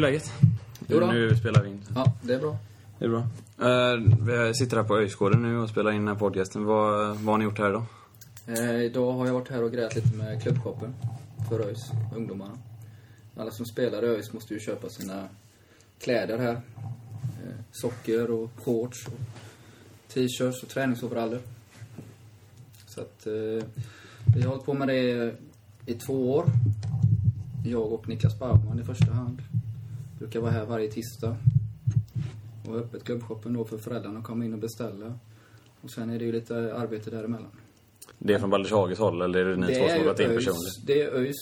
är läget? Jo då. Nu spelar vi in. Ja, det är bra. Det är bra. Uh, vi sitter här på Öjsgården nu och spelar in den här podcasten. Vad, vad har ni gjort här idag? Eh, idag har jag varit här och grejat lite med klubbshoppen för ÖIS, ungdomarna. Alla som spelar i ÖIS måste ju köpa sina kläder här. Eh, socker och shorts och t-shirts och träningsoveraller. Så att eh, vi har hållit på med det i två år. Jag och Niklas Baumann i första hand. Brukar vara här varje tisdag. Och öppet klubbshoppen då för föräldrarna att komma in och beställa. Och sen är det ju lite arbete däremellan. Det är från Baldershages håll eller är det ni två som har gått in personligt? Det är ÖIS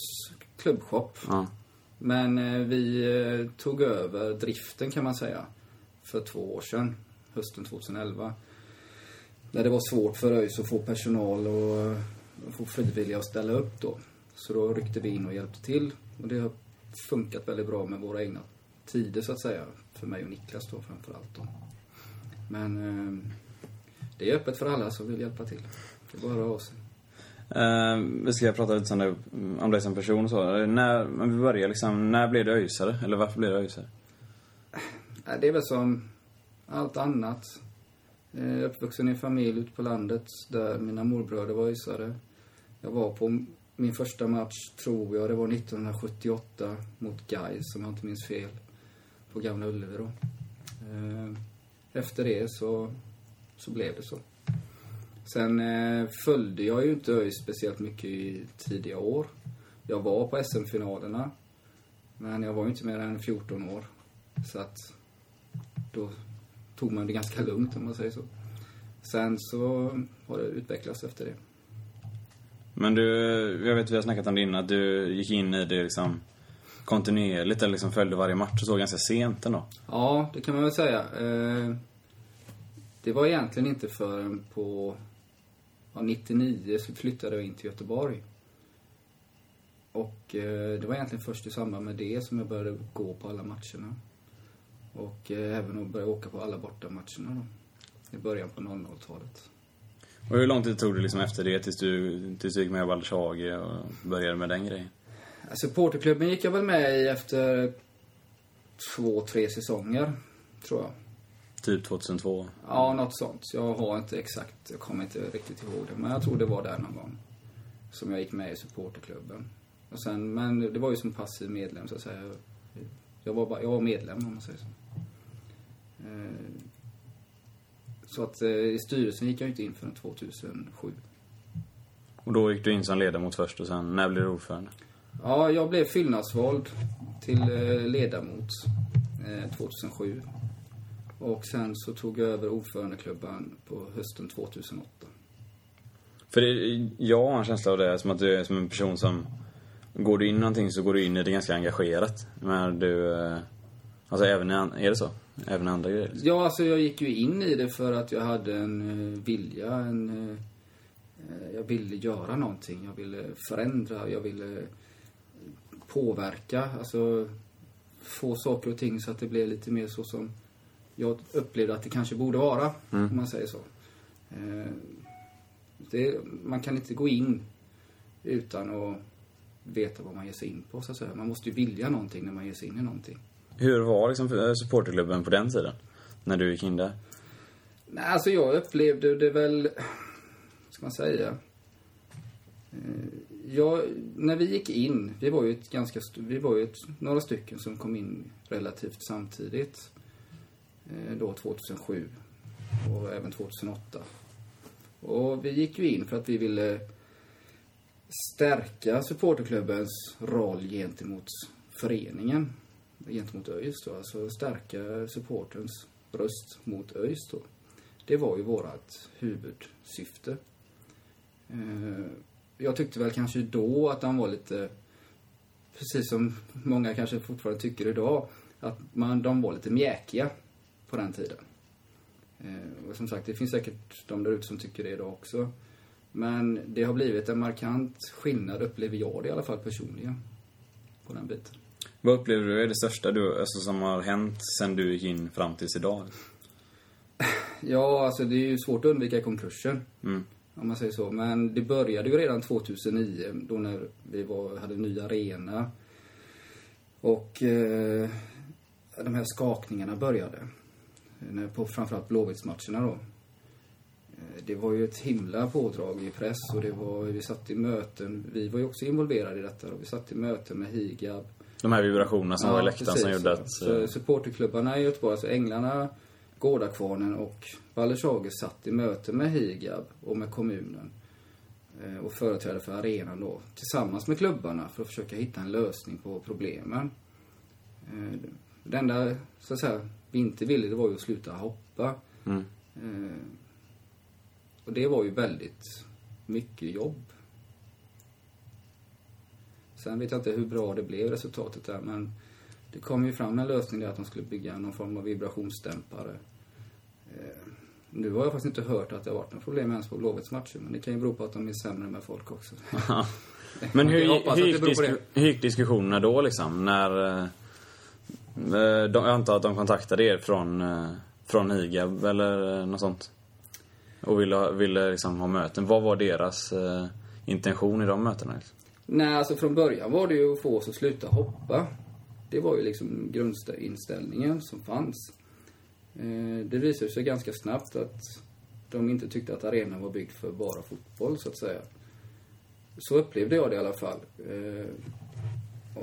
klubbshop. Ja. Men eh, vi eh, tog över driften kan man säga. För två år sedan. Hösten 2011. När det var svårt för ÖIS att få personal och eh, få frivilliga att ställa upp då. Så då ryckte vi in och hjälpte till. Och det har funkat väldigt bra med våra egna tider så att säga. För mig och Niklas då framför allt då. Men eh, det är öppet för alla som vill hjälpa till. Det är bara att av sig. Eh, vi ska prata lite sen om dig som person och så. När, men vi börjar liksom, när blev du öjsare? Eller varför blev du öjsare? Nej, Det är väl som allt annat. Eh, Uppvuxen i en familj ute på landet där mina morbröder var ysare. Jag var på min första match, tror jag, det var 1978 mot Gais om jag inte minns fel. På Gamla Ullevi då. Eh, efter det så, så blev det så. Sen eh, följde jag ju inte ÖIS speciellt mycket i tidiga år. Jag var på SM-finalerna. Men jag var ju inte mer än 14 år. Så att då tog man det ganska lugnt om man säger så. Sen så har det utvecklats efter det. Men du, jag vet vi har snackat om det innan, att du gick in i det liksom kontinuerligt eller liksom följde varje match och så ganska sent ändå. Ja, det kan man väl säga. Eh, det var egentligen inte förrän på ja, 99 så flyttade jag in till Göteborg. Och eh, det var egentligen först i samband med det som jag började gå på alla matcherna. Och eh, även att börja åka på alla bortamatcherna då. I början på 00-talet. Och hur lång tid tog det liksom efter det tills du, tills du gick med i Baldershage och började med den grejen? Supporterklubben gick jag väl med i efter två, tre säsonger, tror jag. Typ 2002? Ja, något sånt. Jag har inte exakt, jag kommer inte riktigt ihåg det. Men jag tror det var där någon gång. Som jag gick med i supporterklubben. Och sen, men det var ju som passiv medlem så att säga. Jag var, bara, jag var medlem om man säger så. Eh, Så att eh, i styrelsen gick jag inte in förrän 2007. Och då gick du in som ledamot först och sen, när blev du ordförande? Ja, jag blev fyllnadsvald till eh, ledamot eh, 2007. Och sen så tog jag över ordförandeklubban på hösten 2008. För det, jag har en känsla av det som att du är som en person som... Går du in i någonting så går du in i det ganska engagerat. Men du... eh, Alltså även är det så? Även andra grejer? liksom? Ja, alltså jag gick ju in i det för att jag hade en eh, vilja, en... eh, eh, Jag ville göra någonting, jag ville förändra, jag ville påverka, alltså få saker och ting så att det blev lite mer så som jag upplevde att det kanske borde vara, om man säger så. Eh, Det, man kan inte gå in utan att veta vad man ger sig in på, så att säga. Man måste ju vilja någonting när man ger sig in i någonting. Hur var liksom eh, supporterklubben på den tiden? När du gick in där? Nej, alltså jag upplevde det väl, vad ska man säga? Eh, jag, när vi gick in, vi var ju ett ganska, vi var ju ett, några stycken som kom in relativt samtidigt. Eh, då 2007 och även 2008. Och vi gick ju in för att vi ville stärka supporterklubbens roll gentemot föreningen. Gentemot ÖIS då, alltså stärka supportens röst mot ÖIS då. Det var ju vårt huvudsyfte. Eh, jag tyckte väl kanske då att han var lite, precis som många kanske fortfarande tycker idag, att man, de var lite mjäkiga på den tiden. Eh, Och som sagt, det finns säkert de där ute som tycker det idag också. Men det har blivit en markant skillnad, upplever jag det i alla fall personligen, på den biten. Vad upplever du är det största du, alltså, som har hänt sen du gick in fram tills idag? Ja, alltså det är ju svårt att undvika konkurser. Mm. Om man säger så. Men det började ju redan 2009 då när vi var, hade en ny arena. Och eh, de här skakningarna började. När- På framförallt Blåvittsmatcherna då. Eh, Det var ju ett himla pådrag i press och det var, vi satt i möten, vi var ju också involverade i detta då. Vi satt i möten med Higab. De här vibrationerna som var i läktaren som gjorde ja. att... Så eh, supporterklubbarna i Göteborg, alltså Änglarna, Gårdakvarnen och Ballershager satt i möte med Higab och med kommunen. eh, Och företrädare för arenan då. Tillsammans med klubbarna för att försöka hitta en lösning på problemen. Eh, Det enda, så att säga, vi inte ville det var ju att sluta hoppa. Mm. Eh, Och det var ju väldigt mycket jobb. Sen vet jag inte hur bra det blev resultatet där men det kom ju fram en lösning där att de skulle bygga någon form av vibrationsdämpare. Eh, Nu har jag faktiskt inte hört att det har varit några problem ens på Blåvitts matcher men det kan ju bero på att de är sämre med folk också. Men hur, hur, gick disku, hur gick diskussionerna då liksom? När... eh, eh, De, jag antar att de kontaktade er från, eh, från Higab eller eh, något sånt? Och ville, ha- ville liksom ha möten. Vad var deras eh, intention i de mötena? Liksom? Nej, alltså från början var det ju att få oss att sluta hoppa. Det var ju liksom grundinställningen som fanns. Eh, det visade sig ganska snabbt att de inte tyckte att arenan var byggd för bara fotboll, så att säga. Så upplevde jag det i alla fall. Eh,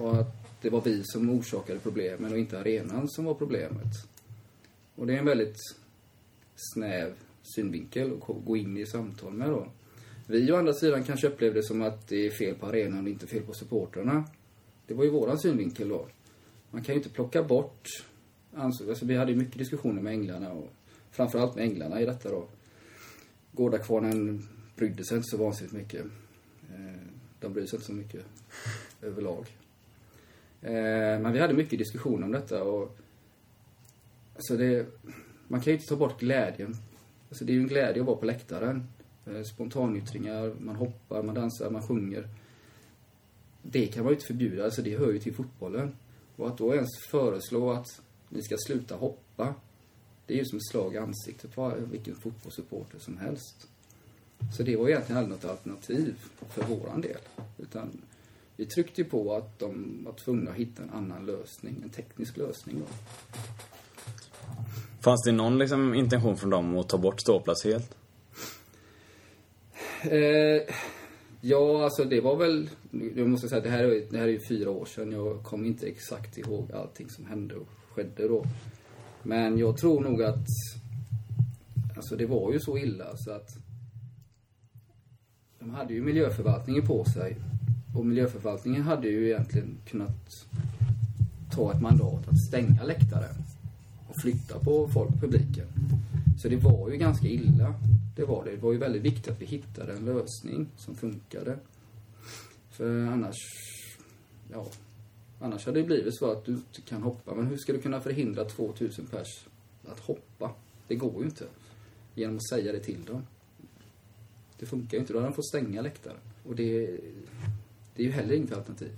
och att det var vi som orsakade problemen och inte arenan som var problemet. Och det är en väldigt snäv synvinkel att gå in i samtal med då. Vi å andra sidan kanske upplevde det som att det är fel på arenan och inte fel på supportrarna. Det var ju våran synvinkel då. Man kan ju inte plocka bort... ans- Alltså, vi hade ju mycket diskussioner med Änglarna och framförallt med Änglarna i detta då. Gårdakvarnen brydde sig inte så vansinnigt mycket. Eh, de brydde sig inte så mycket överlag. Eh, men vi hade mycket diskussioner om detta och... Alltså det... Man kan ju inte ta bort glädjen. Alltså det är ju en glädje att vara på läktaren. Eh, spontanyttringar, man hoppar, man dansar, man sjunger. Det kan man ju inte förbjuda, alltså det hör ju till fotbollen. Och att då ens föreslå att ni ska sluta hoppa, det är ju som ett slag i ansiktet på vilken fotbollssupporter som helst. Så det var egentligen aldrig något alternativ för våran del. Utan vi tryckte ju på att de var tvungna att hitta en annan lösning, en teknisk lösning då. Fanns det någon liksom, intention från dem att ta bort ståplats helt? Eh, ja, alltså det var väl... Jag måste säga, det här, är, det här är ju fyra år sedan. Jag kommer inte exakt ihåg allting som hände och skedde då. Men jag tror nog att... Alltså det var ju så illa så att... De hade ju miljöförvaltningen på sig. Och miljöförvaltningen hade ju egentligen kunnat ta ett mandat att stänga läktaren. Och flytta på folk, publiken. Så det var ju ganska illa. Det var det. Det var ju väldigt viktigt att vi hittade en lösning som funkade. För annars, ja, annars hade det blivit så att du inte kan hoppa. Men hur ska du kunna förhindra 2000 pers att hoppa? Det går ju inte. Genom att säga det till dem. Det funkar ju inte. Då hade de fått stänga läktaren. Och det, det är ju heller inget alternativ.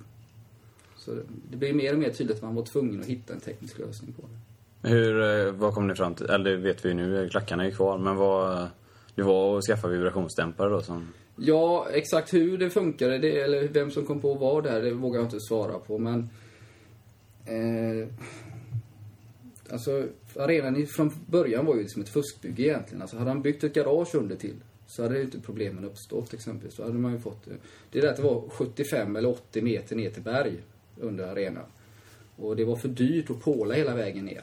Så det blir mer och mer tydligt att man var tvungen att hitta en teknisk lösning på det. Hur, eh, vad kom ni fram till? Eller det vet vi ju nu, klackarna är ju kvar. Men vad... Det var att skaffa vibrationsdämpare då som... Ja, exakt hur det funkade, det, eller vem som kom på vad där, det vågar jag inte svara på. Men... Eh, alltså, arenan från början var ju liksom ett fuskbygge egentligen. Alltså, hade han byggt ett garage under till så hade ju inte problemen uppstått exempelvis. Så hade man ju fått... Eh, det är att det var 75 eller 80 meter ner till berg under arenan. Och det var för dyrt att påla hela vägen ner.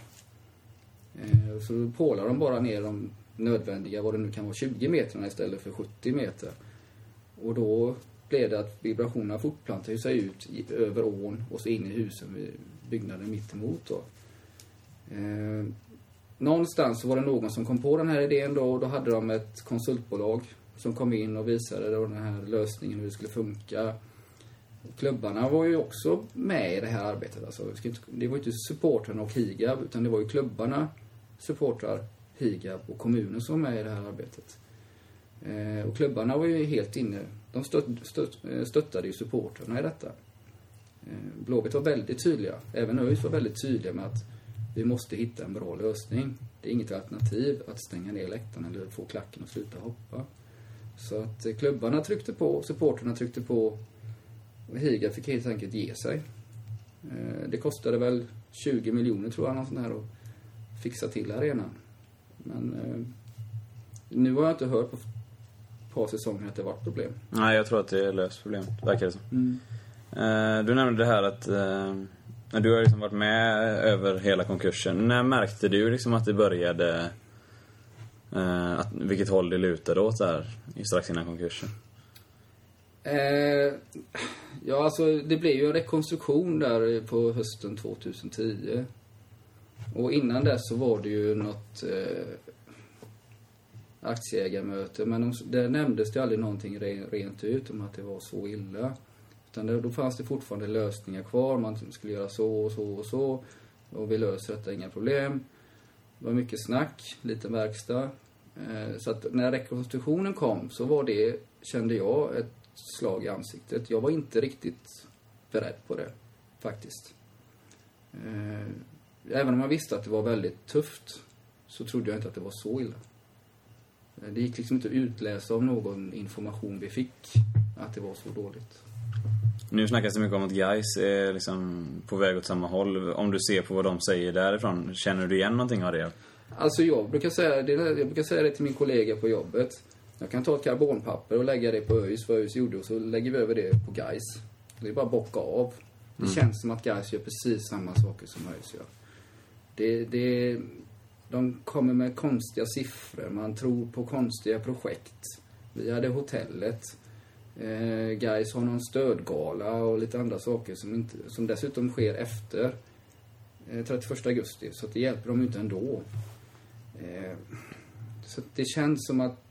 Eh, Så då pålade de bara ner de nödvändiga, vad det nu kan vara, 20 metrarna istället för 70 meter. Och då blev det att vibrationerna fortplantade sig ut i, över ån och så in i husen byggnaden mittemot. då. Eh, någonstans så var det någon som kom på den här idén då och då hade de ett konsultbolag som kom in och visade då den här lösningen hur det skulle funka. Klubbarna var ju också med i det här arbetet. Alltså, det var ju inte supportrarna och Higab utan det var ju klubbarna, supportrar, Higab och kommunen som var med i det här arbetet. Eh, och klubbarna var ju helt inne. De stött, stött, eh, stöttade ju supportrarna i detta. Eh, Blåvitt var väldigt tydliga. Även ÖIS var väldigt tydliga med att vi måste hitta en bra lösning. Det är inget alternativ att stänga ner läktaren eller få klacken att sluta hoppa. Så att eh, klubbarna tryckte på, supportrarna tryckte på och Higa fick helt enkelt ge sig. Eh, Det kostade väl 20 miljoner tror jag, någon sån här att fixa till arenan. Men eh, nu har jag inte hört på par säsonger att det varit problem. Nej, jag tror att det är löst problemet, verkar det som. Eh, Du nämnde det här att eh, du har liksom varit med över hela konkursen. När märkte du liksom att det började, att, vilket håll det lutade åt där strax innan konkursen? Eh, ja, alltså det blev ju en rekonstruktion där på hösten 2010. Och innan dess så var det ju något eh, aktieägarmöte. Men de, där nämndes det aldrig någonting re, rent ut om att det var så illa. Utan det, då fanns det fortfarande lösningar kvar. Man skulle göra så och så och så. Och vi löser detta, inga problem. Det var mycket snack, liten verkstad. Eh, så att när rekonstruktionen kom så var det, kände jag, ett slag i ansiktet. Jag var inte riktigt beredd på det, faktiskt. Eh, även om jag visste att det var väldigt tufft så trodde jag inte att det var så illa. Det gick liksom inte att utläsa av någon information vi fick att det var så dåligt. Nu snackas det mycket om att Gais är liksom på väg åt samma håll. Om du ser på vad de säger därifrån, känner du igen någonting av det? Alltså jag brukar säga det, jag brukar säga det till min kollega på jobbet. Jag kan ta ett karbonpapper och lägga det på ÖIS, vad ÖIS gjorde, och så lägger vi över det på Gais. Det är bara att bocka av. Det känns som att Gais gör precis samma saker som ÖIS gör. Det, det, de kommer med konstiga siffror, man tror på konstiga projekt. Vi hade hotellet. Eh, Gais har någon stödgala och lite andra saker som, inte, som dessutom sker efter eh, 31 augusti. Så att det hjälper dem ju inte ändå. Eh, så det känns som att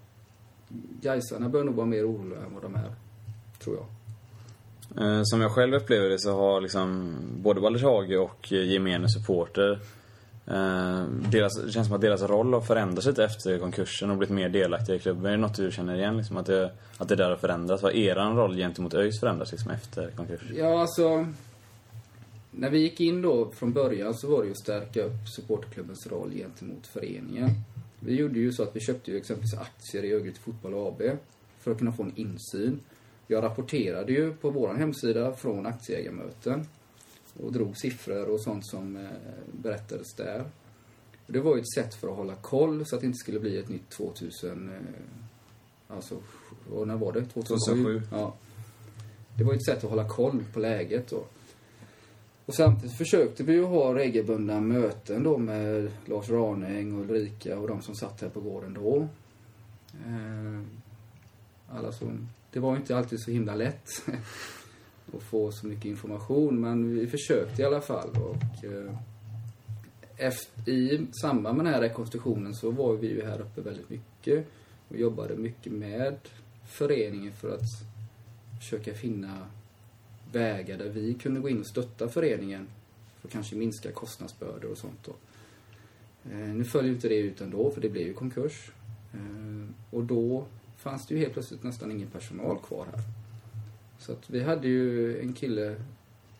Gaisarna bör nog vara mer oroliga än vad de är. Tror jag. Eh, Som jag själv upplever det så har liksom både Balders Hage och gemene supporter Eh, deras, det känns som att deras roll har förändrats lite efter konkursen och blivit mer delaktiga i klubben. Är det något du känner igen? Liksom, att, det, att det där har förändrats? Vad er roll gentemot ÖIS förändrats liksom, efter konkursen? Ja, alltså... När vi gick in då från början så var det ju att stärka upp supportklubbens roll gentemot föreningen. Vi gjorde ju så att vi köpte ju exempelvis aktier i Örgryte Fotboll AB för att kunna få en insyn. Jag rapporterade ju på vår hemsida från aktieägarmöten och drog siffror och sånt som eh, berättades där. Det var ju ett sätt för att hålla koll så att det inte skulle bli ett nytt 2000... Eh, alltså, och när var det? 2007? 2007. Ja. Det var ju ett sätt att hålla koll på läget då. Och samtidigt försökte vi ju ha regelbundna möten då med Lars Ranäng och Ulrika och de som satt här på gården då. Eh, alla som, det var ju inte alltid så himla lätt och få så mycket information men vi försökte i alla fall och eh, efter, i samband med den här rekonstruktionen så var vi ju här uppe väldigt mycket och jobbade mycket med föreningen för att försöka finna vägar där vi kunde gå in och stötta föreningen för att kanske minska kostnadsbördor och sånt då. Eh, nu följer inte det ut ändå för det blev ju konkurs. Eh, och då fanns det ju helt plötsligt nästan ingen personal kvar här. Så att vi hade ju en kille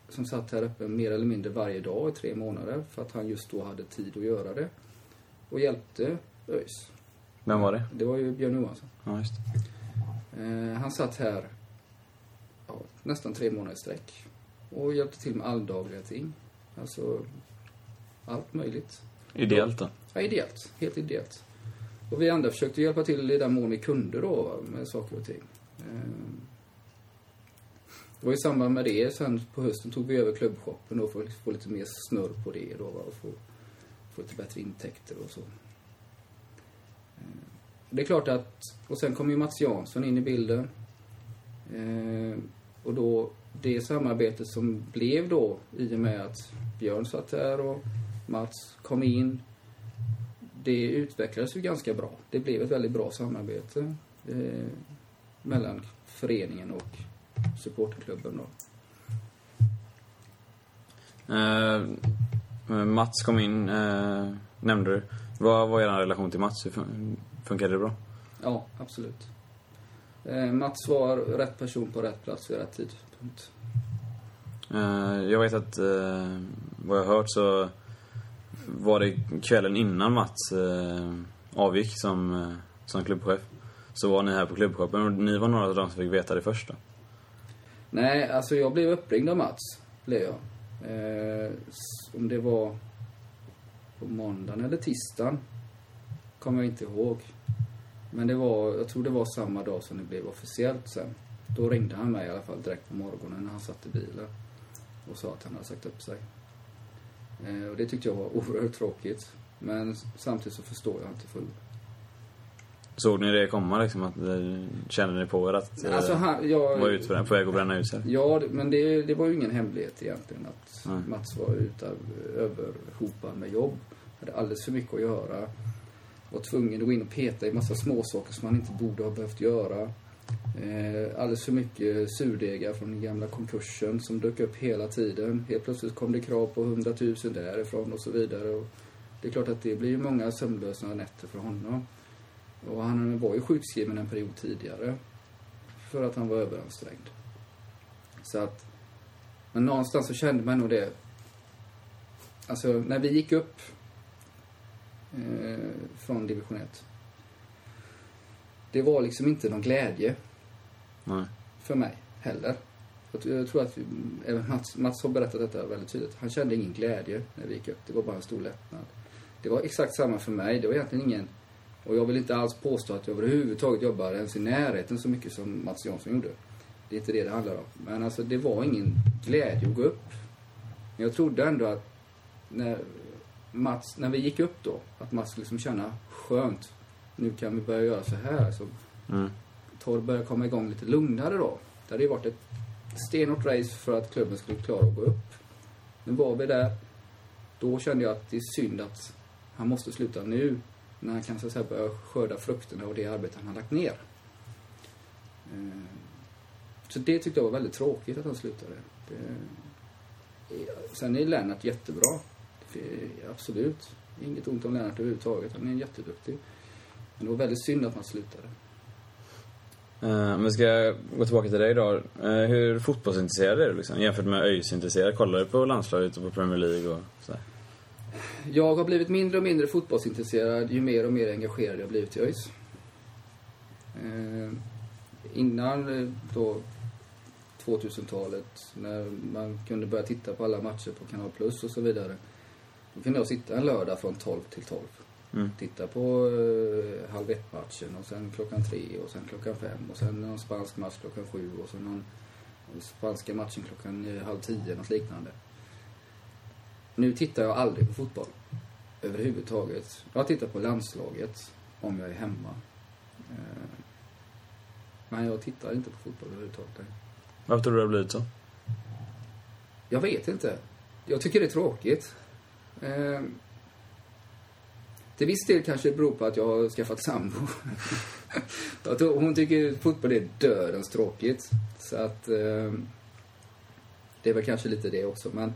som satt här uppe mer eller mindre varje dag i tre månader för att han just då hade tid att göra det. Och hjälpte ÖIS. Vem var det? Det var ju Björn Johansson. Ja, just det. Eh, han satt här ja, nästan tre månader i sträck och hjälpte till med alldagliga ting. Alltså, allt möjligt. Ideellt då? Ja, ideellt. Helt ideellt. Och vi andra försökte hjälpa till i den mån vi kunde då med saker och ting. Eh, det var i samband med det, sen på hösten tog vi över klubbshoppen då för att få lite mer snurr på det då va, och få, få lite bättre intäkter och så. Eh, det är klart att, och sen kom ju Mats Jansson in i bilden. Eh, och då, det samarbetet som blev då i och med att Björn satt här och Mats kom in. Det utvecklades ju ganska bra. Det blev ett väldigt bra samarbete eh, mellan föreningen och supporterklubben då. Eh, Mats kom in, eh, nämnde du. Vad var er relation till Mats? Hur fun- funkade det bra? Ja, absolut. Eh, Mats var rätt person på rätt plats vid rätt tidpunkt. Eh, jag vet att, eh, vad jag har hört så var det kvällen innan Mats eh, avgick som, eh, som klubbchef. Så var ni här på klubbshoppen och ni var några av de som fick veta det först då. Nej, alltså jag blev uppringd av Mats. Blev jag. Eh, om det var på måndagen eller tisdagen. Kommer jag inte ihåg. Men det var, jag tror det var samma dag som det blev officiellt sen. Då ringde han mig i alla fall direkt på morgonen när han satt i bilen. Och sa att han hade sagt upp sig. Eh, och det tyckte jag var oerhört tråkigt. Men samtidigt så förstår jag inte fullt Såg ni det komma liksom? Att, kände ni på er att eh, Alltså han, jag... var ut på, väg att bränna ut sig? Ja, men det, det var ju ingen hemlighet egentligen att Nej. Mats var utav, överhopad med jobb. Hade alldeles för mycket att göra. Var tvungen att gå in och peta i massa småsaker som han inte borde ha behövt göra. Eh, alldeles för mycket surdegar från den gamla konkursen som dök upp hela tiden. Helt plötsligt kom det krav på 100 000 därifrån och så vidare. Och det är klart att det blir ju många sömnlösa nätter för honom. Och han var ju sjukskriven en period tidigare. För att han var överansträngd. Så att, men någonstans så kände man nog det. Alltså när vi gick upp eh, från division 1. Det var liksom inte någon glädje Nej. för mig heller. Jag, tror att vi, även Mats, Mats har berättat detta väldigt tydligt. Han kände ingen glädje när vi gick upp. Det var bara en stor lättnad. Det var exakt samma för mig. Det var egentligen ingen... Och jag vill inte alls påstå att jag överhuvudtaget jobbar ens i närheten så mycket som Mats Jansson gjorde. Det är inte det det handlar om. Men alltså det var ingen glädje att gå upp. Men jag trodde ändå att när Mats, när vi gick upp då, att Mats skulle liksom känna skönt. Nu kan vi börja göra så här. Så Mm. Torr börjar komma igång lite lugnare då. Det hade ju varit ett stenhårt race för att klubben skulle klara att gå upp. Nu var vi där. Då kände jag att det är synd att han måste sluta nu. När han kan så att säga börja skörda frukterna och det arbete han har lagt ner. Eh, så det tyckte jag var väldigt tråkigt att han slutade. Det, eh, sen är Lennart jättebra. Absolut. Inget ont om Lennart överhuvudtaget. Han är jätteduktig. Men det var väldigt synd att han slutade. Uh, men ska jag gå tillbaka till dig då. Uh, hur fotbollsintresserad är du liksom? Jämfört med ÖIS-intresserad? Kollar du på landslaget och på Premier League och sådär? Jag har blivit mindre och mindre fotbollsintresserad ju mer och mer engagerad jag blivit i ÖIS. Eh, innan eh, då 2000-talet, när man kunde börja titta på alla matcher på Kanal Plus och så vidare. Då kunde jag sitta en lördag från 12 till 12. Mm. Titta på eh, halv ett-matchen och sen klockan tre och sen klockan fem och sen någon spansk match klockan sju och sen någon spanska matchen klockan eh, halv tio, något liknande. Nu tittar jag aldrig på fotboll. Överhuvudtaget. Jag tittar på landslaget om jag är hemma. Eh, Men jag tittar inte på fotboll överhuvudtaget. Varför tror du det har blivit så? Jag vet inte. Jag tycker det är tråkigt. Eh, till viss del kanske det beror på att jag har skaffat sambo. Hon tycker fotboll är dödens tråkigt. Så att... Eh, det är väl kanske lite det också, men...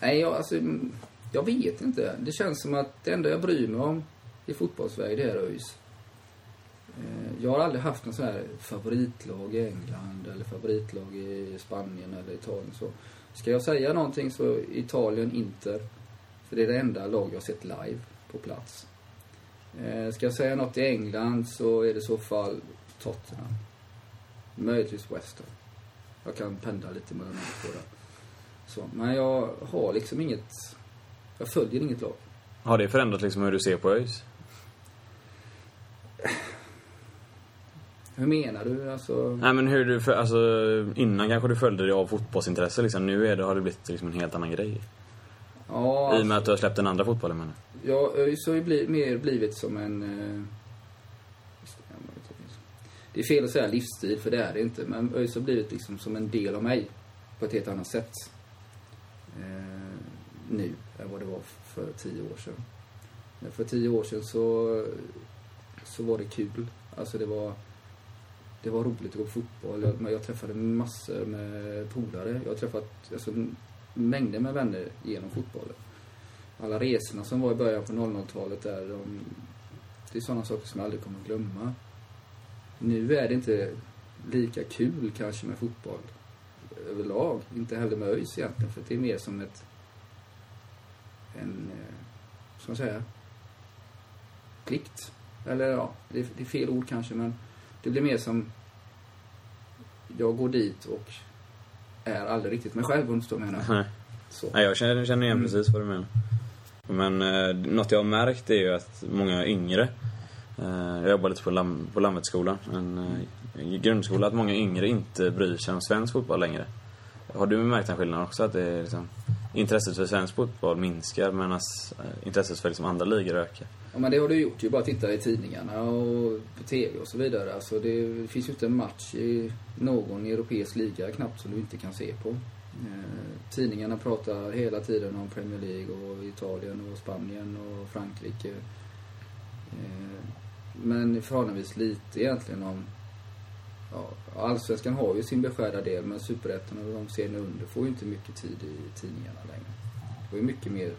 Nej, jag, alltså, jag vet inte. Det känns som att det enda jag bryr mig om i fotbollsväg, det är ÖIS. Eh, jag har aldrig haft någon sån här favoritlag i England eller favoritlag i Spanien eller Italien så. Ska jag säga någonting så Italien, Inter. För det är det enda lag jag har sett live på plats. Eh, ska jag säga något i England så är det i så fall Tottenham. Möjligtvis West Ham. Jag kan pendla lite mellan de båda. Så, men jag har liksom inget... Jag följer inget lag. Har det förändrat liksom hur du ser på ÖIS? Hur menar du? Alltså... Nej men hur du, för, alltså innan kanske du följde det av fotbollsintresse liksom. Nu är det, har det blivit liksom en helt annan grej. Ja, I och med att du har släppt den andra fotbollen menar. Ja, ÖIS har ju bli, mer blivit som en... Eh, det är fel att säga livsstil, för det är det inte. Men ÖIS har blivit liksom som en del av mig. På ett helt annat sätt. Eh, nu, än vad det var för tio år sedan. Men för tio år sedan så, så var det kul. Alltså det var... Det var roligt att gå på fotboll. Jag, jag träffade massor med polare. Jag har träffat alltså, mängder med vänner genom fotbollen alla resorna som var i början på 00-talet där, de, det är sådana saker som jag aldrig kommer att glömma. Nu är det inte lika kul kanske med fotboll överlag. Inte heller med ÖIS egentligen, för det är mer som ett, en, eh, ska man säga, plikt. Eller ja, det är, det är fel ord kanske, men det blir mer som, jag går dit och är aldrig riktigt mig själv, om du förstår vad jag menar. Nej. Så. Nej, jag känner, känner igen Mm. precis vad du menar. Men eh, något jag har märkt är ju att många yngre, eh, jag jobbar lite på, Lam, på Lammetskolan, en eh, grundskola, att många yngre inte bryr sig om svensk fotboll längre. Har du märkt den skillnaden också? Att det är liksom, intresset för svensk fotboll minskar medan eh, intresset för liksom andra ligor ökar? Ja, men det har du gjort ju. Bara titta i tidningarna och på TV och så vidare. Alltså det finns ju inte en match i någon europeisk liga knappt som du inte kan se på. Eh, tidningarna pratar hela tiden om Premier League och Italien och Spanien och Frankrike. Eh, men förhållandevis lite egentligen om... Ja, Allsvenskan har ju sin beskärda del men Superettan och de serierna under får ju inte mycket tid i tidningarna längre. Det var ju mycket mer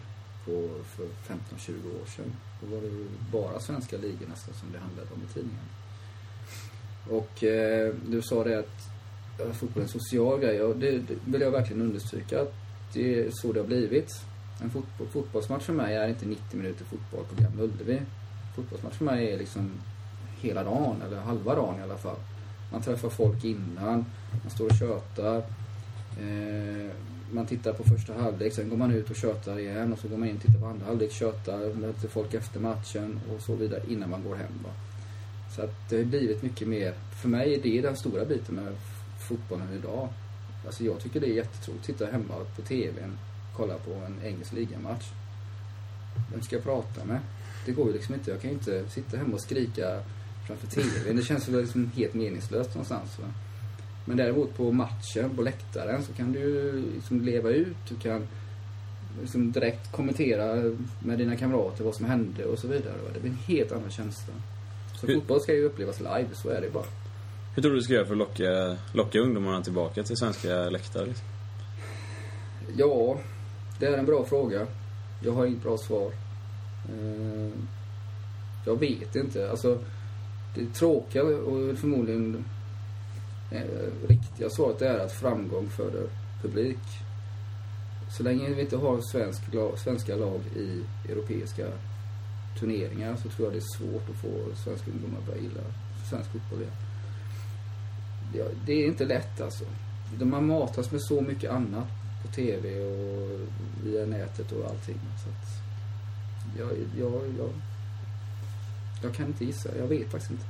på, för 15-20 år sedan. Då var det ju bara svenska ligor nästan som det handlade om i tidningarna. Och eh, du sa det att ja, fotboll är en social grej och det, det vill jag verkligen understryka att det är så det har blivit. En fotboll, fotbollsmatch för mig är inte 90 minuter fotboll på Gamla Ullevi. Fotbollsmatch för mig är liksom hela dagen, eller halva dagen i alla fall. Man träffar folk innan, man står och tjötar. Eh, man tittar på första halvlek, sen går man ut och tjötar igen och så går man in och tittar på andra halvlek, tjötar, möter folk efter matchen och så vidare innan man går hem. Va? Så att det har blivit mycket mer, för mig är det den stora biten med fotbollen idag. Alltså jag tycker det är jättetråkigt att sitta hemma på TVn, kolla på en engelsk ligamatch. Vem ska jag prata med? Det går ju liksom inte. Jag kan ju inte sitta hemma och skrika framför TVn. Det känns väl liksom helt meningslöst någonstans. Va? Men däremot på matchen, på läktaren, så kan du ju liksom leva ut. Du kan liksom direkt kommentera med dina kamrater vad som hände och så vidare. va. Det blir en helt annan känsla. Så Hur- fotboll ska ju upplevas live, så är det bara. Hur tror du du ska göra för att locka, locka ungdomarna tillbaka till svenska läktare? Liksom? Ja, det är en bra fråga. Jag har inget bra svar. Eh, Jag vet inte. Alltså, det tråkiga och förmodligen eh, riktiga svaret är att framgång föder publik. Så länge vi inte har svensk, svenska lag i europeiska turneringar så tror jag det är svårt att få svenska ungdomar att börja gilla svensk fotboll igen. Ja, det är inte lätt alltså. Man matas med så mycket annat på TV och via nätet och allting. Så att jag, jag, jag, jag kan inte gissa. Jag vet faktiskt inte.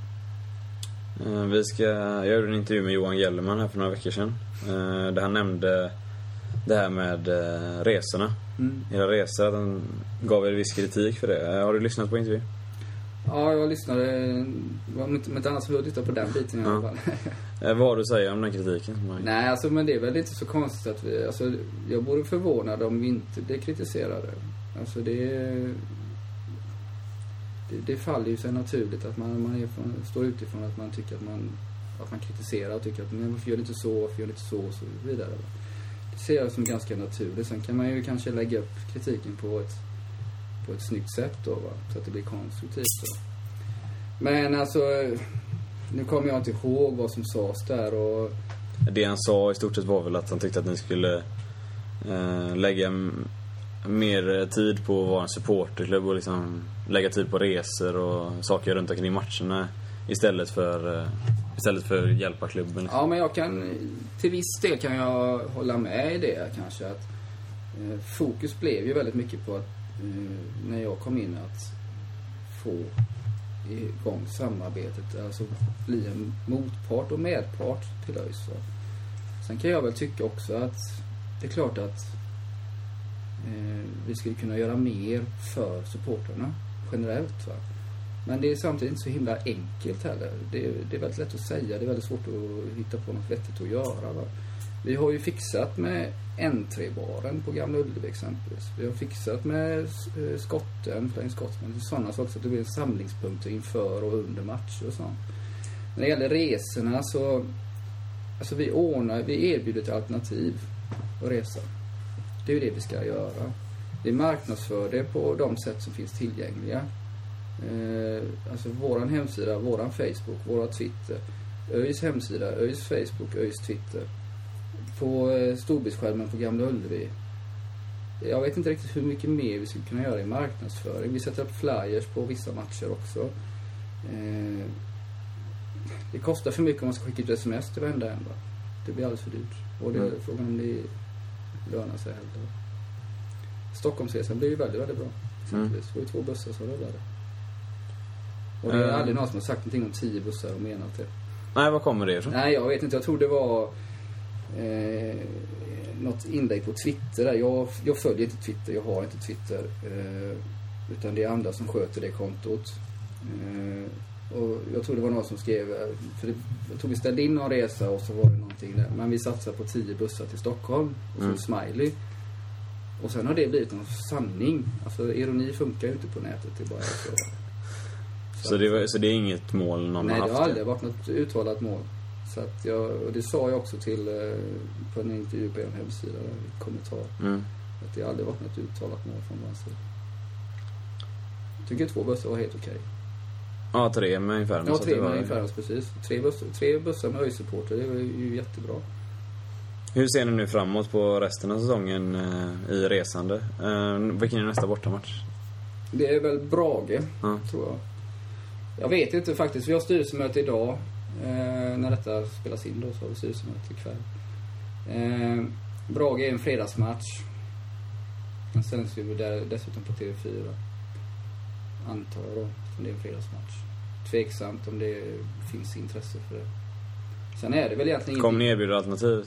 Eh, Vi ska, jag gjorde en intervju med Johan Gellerman här för några veckor sedan. eh, Där han nämnde det här med eh, resorna. Mm. Era resor, att han gav er viss kritik för det. Har du lyssnat på intervjun? Ja, jag lyssnade. Om inte, annat så får jag på den biten i alla fall. Vad har du att säga om den kritiken? Nej, alltså men det är väl inte så konstigt att vi... Alltså, jag vore förvånad om vi inte blir kritiserade. Alltså det... Det, det faller ju sig naturligt att man, man är från, står utifrån att man tycker att man, att man kritiserar och tycker att men varför gör du inte så, varför gör du inte så och så vidare. Det ser jag som ganska naturligt. Sen kan man ju kanske lägga upp kritiken på ett, på ett snyggt sätt då va, så att det blir konstruktivt. Då. Men alltså, nu kommer jag inte ihåg vad som sades där och Det han sa i stort sett var väl att han tyckte att ni skulle eh, lägga mer eh, tid på att vara en supporterklubb och liksom lägga tid på resor och saker runt omkring matcherna istället för, eh, istället för att hjälpa klubben. Liksom. Ja, men jag kan... Till viss del kan jag hålla med i det kanske. Att eh, fokus blev ju väldigt mycket på att eh, när jag kom in att få igång samarbetet. Alltså bli en motpart och medpart till ÖIS. Sen kan jag väl tycka också att det är klart att Eh, vi skulle kunna göra mer för supportrarna generellt. Va? Men det är samtidigt inte så himla enkelt heller. Det är, det är väldigt lätt att säga, det är väldigt svårt att hitta på något vettigt att göra. Va? Vi har ju fixat med N3-baren på Gamla Ullevi exempelvis. Vi har fixat med eh, skotten, Flying Scotsman, sådana saker så att det blir en samlingspunkt inför och under matcher och sånt. När det gäller resorna så, alltså vi ordnar, vi erbjuder ett alternativ att resa. Det är ju det vi ska göra. Vi marknadsför det på de sätt som finns tillgängliga. Eh, alltså våran hemsida, våran Facebook, våra Twitter. ÖIS hemsida, ÖIS Facebook, ÖIS Twitter. På eh, storbildsskärmen på Gamla Ullevi. Jag vet inte riktigt hur mycket mer vi skulle kunna göra i marknadsföring. Vi sätter upp flyers på vissa matcher också. Eh, det kostar för mycket om man ska skicka ut sms till varenda en. va. det blir alldeles för dyrt. Och det är Mm. frågan om det lönar sig heller. Stockholmsresan blir ju väldigt, väldigt bra. Exempelvis. Det var ju två bussar så rullade. Och det är Mm. aldrig någon som har sagt någonting om tio bussar och menat det. Nej, vad kommer det ifrån? Nej, jag vet inte. Jag tror det var eh, något inlägg på Twitter där. Jag, jag följer inte Twitter. Jag har inte Twitter. Eh, utan det är andra som sköter det kontot. Eh, och jag tror det var någon som skrev, för det, jag tror vi ställde in någon resa och så var det någonting där. Men vi satsar på tio bussar till Stockholm. Och så Mm. smiley. Och sen har det blivit någon sanning. Alltså ironi funkar ju inte på nätet. Det bara så. Så det, var- så det är inget mål någon Nej, har det haft? har aldrig varit något uttalat mål. Så att jag, och det sa jag också till eh, på en intervju på en hemsida, i kommentar. Mm. Att det aldrig varit något uttalat mål från vår sida. Tycker två bussar var helt okej. Ja, tre med ungefär. Ja, tre med ungefär, precis. Tre bussar, tre bussar med ÖIS-supporter, det var ju jättebra. Hur ser ni nu framåt på resten av säsongen eh, i resande? Eh, vilken är nästa bortamatch? Det är väl Brage, Ja. tror jag. Jag vet inte faktiskt. Vi har styrelsemöte idag. Eh, när detta spelas in då så har vi styrelsemöte ikväll. Eh, Brage är en fredagsmatch. Den sänds ju dessutom på TV4. Antar jag då, som det är en fredagsmatch. Tveksamt om det finns intresse för det. Sen är det väl egentligen Kommer ni erbjuda alternativ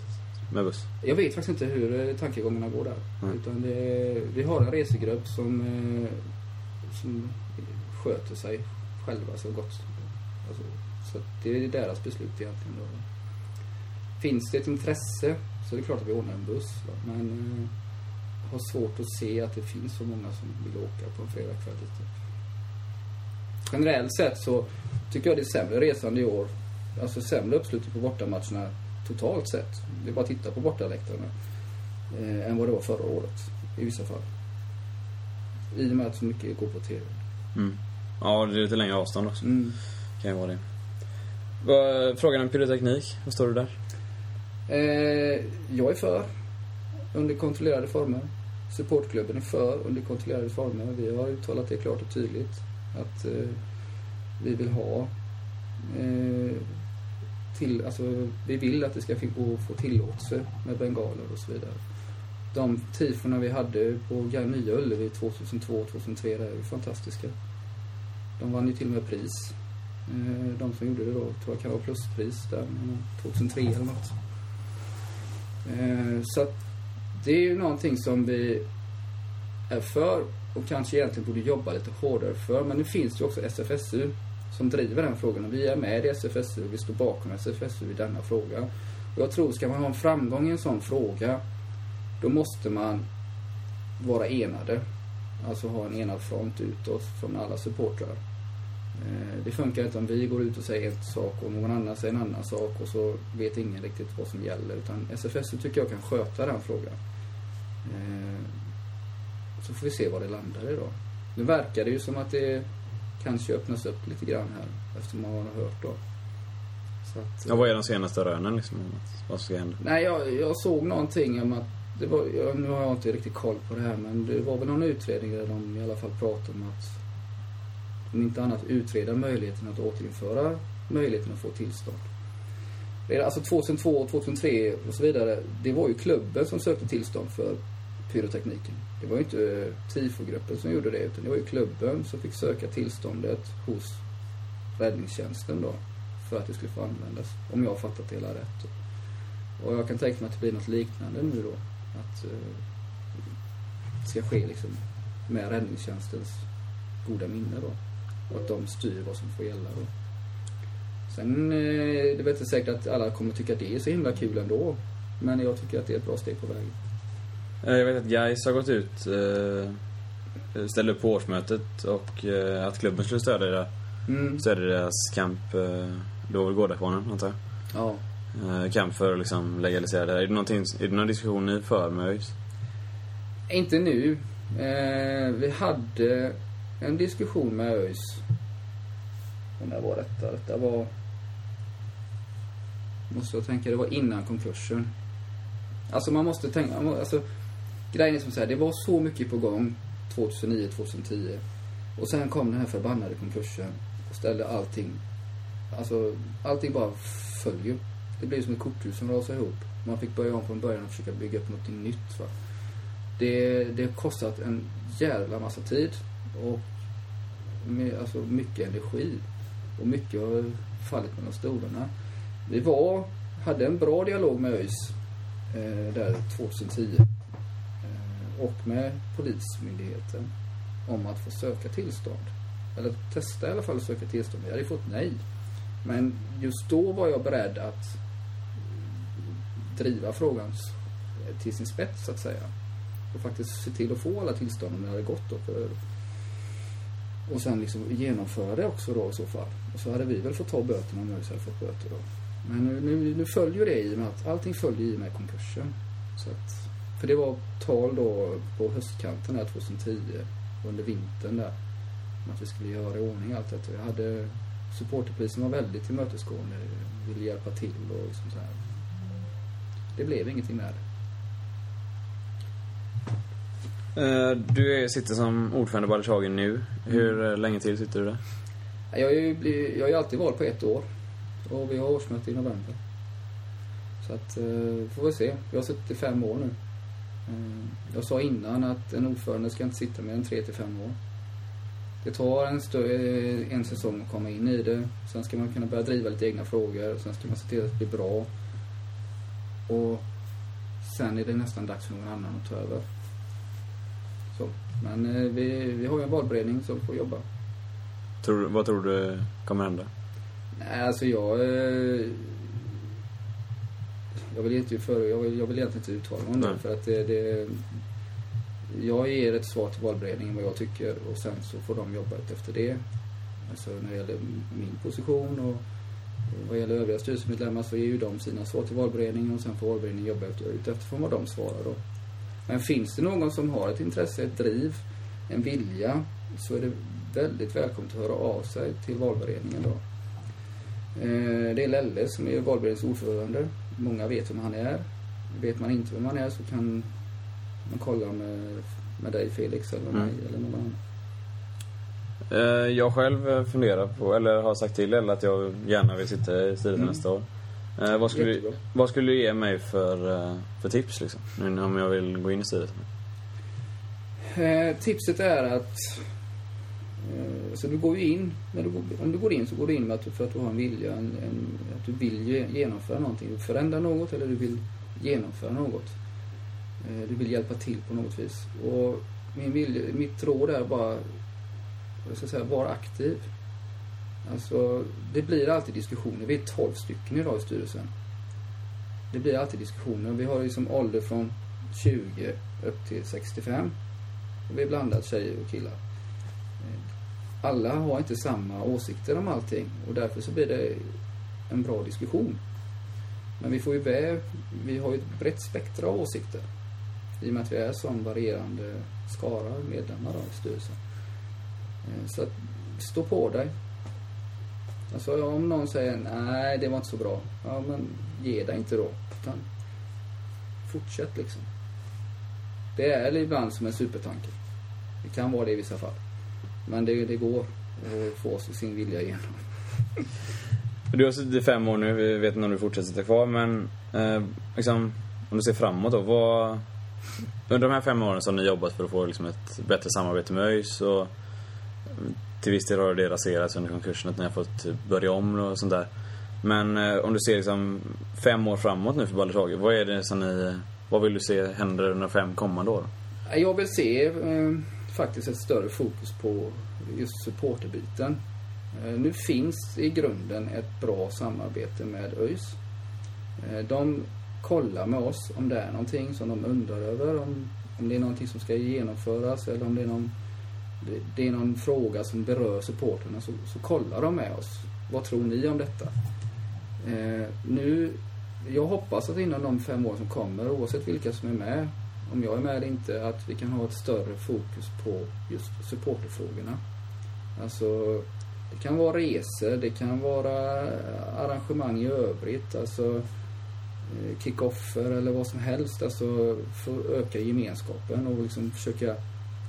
med buss? jag vet faktiskt inte hur eh, tankegångarna går där. Mm. Utan det, vi har en resegrupp som, eh, som sköter sig själva så gott. Alltså, så det är deras beslut egentligen. Då. Finns det ett intresse så är det klart att vi ordnar en buss. Va? Men eh, har svårt att se att det finns så många som vill åka på en fredagkväll upp. Generellt sett så tycker jag det är sämre resande i år. Alltså sämre uppslutning på bortamatcherna totalt sett. Det är bara att titta på bortaläktarna. Eh, än vad det var förra året i vissa fall. I och med att så mycket går på TV. Mm. Ja, det är lite längre avstånd också. Mm. Kan ju vara det. Frågan om pyroteknik, vad står du där? Eh, jag är för under kontrollerade former. Supportklubben är för under kontrollerade former. Vi har uttalat det klart och tydligt att eh, vi vill ha eh, till, alltså, vi vill att det ska gå att få tillåtelse med bengaler och så vidare. De tiforna vi hade på Nya Ullevi 2002-2003 är ju fantastiska. De vann ju till och med pris. Eh, De som gjorde det då tror jag kan vara pluspris där, 2003 eller något. Eh, Så att det är ju någonting som vi är för och kanske egentligen borde jobba lite hårdare för. Men nu finns det ju också SFSU som driver den frågan och vi är med i SFSU och vi står bakom SFSU i denna fråga. Och jag tror, ska man ha en framgång i en sån fråga, då måste man vara enade. Alltså ha en enad front utåt från alla supportrar. Eh, det funkar inte om vi går ut och säger en sak och någon annan säger en annan sak och så vet ingen riktigt vad som gäller. Utan SFSU tycker jag kan sköta den frågan. Eh, så får vi se vad det landar i då. Nu verkar det ju som att det kanske öppnas upp lite grann här efter man har hört då. Så att, Ja, vad är de senaste rönen liksom? Vad ska hända? Nej, jag, jag såg någonting om att det var, jag, nu har jag inte riktigt koll på det här, men det var väl någon utredning där de i alla fall pratade om att om inte annat utreda möjligheten att återinföra möjligheten att få tillstånd. Alltså 2002, 2003 och så vidare, det var ju klubben som sökte tillstånd för pyrotekniken. Det var ju inte eh, TIFO-gruppen som gjorde det, utan det var ju klubben som fick söka tillståndet hos räddningstjänsten då, för att det skulle få användas. Om jag har fattat det hela rätt. Och jag kan tänka mig att det blir något liknande nu då. Att det ska ske liksom med räddningstjänstens goda minne då. Och att de styr vad som får gälla då. Sen eh, det är väl inte säkert att alla kommer tycka att det är så himla kul ändå. Men jag tycker att det är ett bra steg på vägen. Eh, Jag vet att Gais har gått ut, eh, ställde upp på årsmötet och eh, att klubben skulle stödja det. Mm. Stödja deras kamp, det var väl Gårdafonen antar jag? Ja. Kamp för att liksom legalisera det här. Är det, är det någon diskussion ni för med ÖIS? Inte nu. Vi hade en diskussion med ÖIS. När var detta? Detta var... Måste jag tänka, det var innan konkursen. Alltså man måste tänka, alltså grejen är som så här, det var så mycket på gång 2009, 2010. Och sen kom den här förbannade konkursen och ställde allting, alltså allting bara föll ju. det blev som ett korthus som rasade ihop. Man fick börja om från början och försöka bygga upp något nytt. Va? Det, det har kostat en jävla massa tid och med, alltså mycket energi. Och mycket har fallit mellan stolarna. Vi var, hade en bra dialog med ÖIS eh, där 2010. Och med Polismyndigheten om att få söka tillstånd. Eller testa i alla fall att söka tillstånd. Vi hade fått nej. Men just då var jag beredd att driva frågan till sin spets så att säga. Och faktiskt se till att få alla tillstånd om det hade gått då. För, och sen liksom genomföra det också då i så fall. Och så hade vi väl fått ta böterna om jag hade fått böter då. Men nu, nu, nu följer det i och med att allting följer i och med konkursen. Så att, för det var tal då på höstkanten här 2010 under vintern där. Om att vi skulle göra i ordning allt detta. Jag hade supporterpolisen var väldigt tillmötesgående. Ville hjälpa till och liksom så här. Det blev ingenting med det. Eh, Du sitter som ordförande i Balleshagen nu. Hur eh, länge till sitter du där? Jag har ju, jag har alltid varit på ett år. Och vi har årsmöte i november. Så att, eh, får vi se. Jag har suttit i fem år nu. Eh, Jag sa innan att en ordförande ska inte sitta mer än tre till fem år. Det tar en, stö- en säsong att komma in i det. Sen ska man kunna börja driva lite egna frågor. Sen ska man se till att det blir bra. Och sen är det nästan dags för någon annan att ta över. Så. Men eh, vi, vi har ju en valberedning som får jobba. Tror, vad tror du kommer hända? Nej, alltså jag... Jag vill inte för, jag vill, jag vill egentligen inte uttala mig om det för att det, det... Jag ger ett svar till valberedningen vad jag tycker och sen så får de jobba efter det. Alltså när det gäller min position och vad gäller övriga styrelsemedlemmar så ger ju de sina svar till valberedningen och sen får valberedningen jobba ut, ut efter vad de svarar då. Men finns det någon som har ett intresse, ett driv, en vilja så är det väldigt välkommet att höra av sig till valberedningen då. Eh, Det är Lelle som är valberedningens ordförande. Många vet vem han är. Vet man inte vem han är så kan man kolla med, med dig Felix eller Mm. mig eller någon annan. Eh, Jag själv eh, funderar på, eller har sagt till Elle att jag gärna vill sitta i styrelsen Mm. nästa år. Eh, vad, skulle, Jättebra. vad skulle du ge mig för, för tips liksom? Nu om jag vill gå in i styrelsen? Eh, tipset är att Eh, så du går ju in, när du, om du går in så går du in med att, för att du har en vilja, en, en, att du vill genomföra någonting. Du förändra något eller du vill genomföra något. Eh, du vill hjälpa till på något vis. Och min vilja, mitt råd är bara, jag ska säga, var aktiv. Alltså, det blir alltid diskussioner. Vi är 12 stycken idag i styrelsen. Det blir alltid diskussioner. Vi har liksom ålder från 20 upp till 65. Och vi är blandat tjejer och killar. Alla har inte samma åsikter om allting och därför så blir det en bra diskussion. Men vi får ju väl, vi har ju ett brett spektra av åsikter. I och med att vi är sån varierande skara medlemmar av styrelsen. Eh, så att, stå på dig. Alltså om någon säger nej det var inte så bra. Ja men ge dig inte då. Utan fortsätt liksom. Det är ibland som en supertanke. Det kan vara det i vissa fall. Men det, det går att få sin vilja igenom. Du har suttit i fem år nu, vi vet inte om du fortsätter sitta kvar men eh, liksom, om du ser framåt då, vad... Under de här fem åren så har ni jobbat för att få liksom, ett bättre samarbete med ÖIS och eh, till viss del har det raserats under konkursen att ni har fått börja om och sånt där. Men eh, om du ser liksom fem år framåt nu för Baldershagen, vad är det som ni... Vad vill du se händer under fem kommande år? Jag vill se eh, faktiskt ett större fokus på just supporterbiten. Eh, nu finns i grunden ett bra samarbete med ÖIS. Eh, de kollar med oss om det är någonting som de undrar över. Om, om det är någonting som ska genomföras eller om det är någon, det, det är någon fråga som berör supporterna så, så kollar de med oss. Vad tror ni om detta? Eh, nu, jag hoppas att inom de fem år som kommer, oavsett vilka som är med, om jag är med eller inte, att vi kan ha ett större fokus på just supporterfrågorna. Alltså, det kan vara resor, det kan vara arrangemang i övrigt, alltså eh, kickoffer eller vad som helst, alltså för att öka gemenskapen och liksom försöka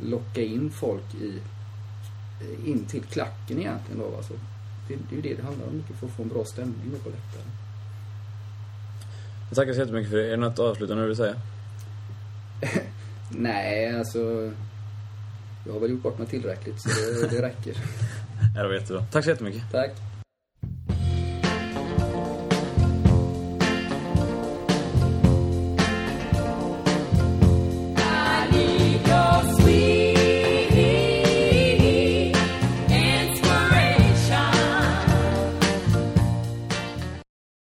locka in folk i, eh, in till klacken egentligen då alltså. Det, det är ju det det handlar om mycket för att få en bra stämning då på läktaren. Jag tackar så jättemycket för det. Är det något avslutande du vill säga? Nej, alltså... Jag har väl gjort bort mig tillräckligt, så det, det räcker. Ja, det var jättebra. Tack så jättemycket. Tack.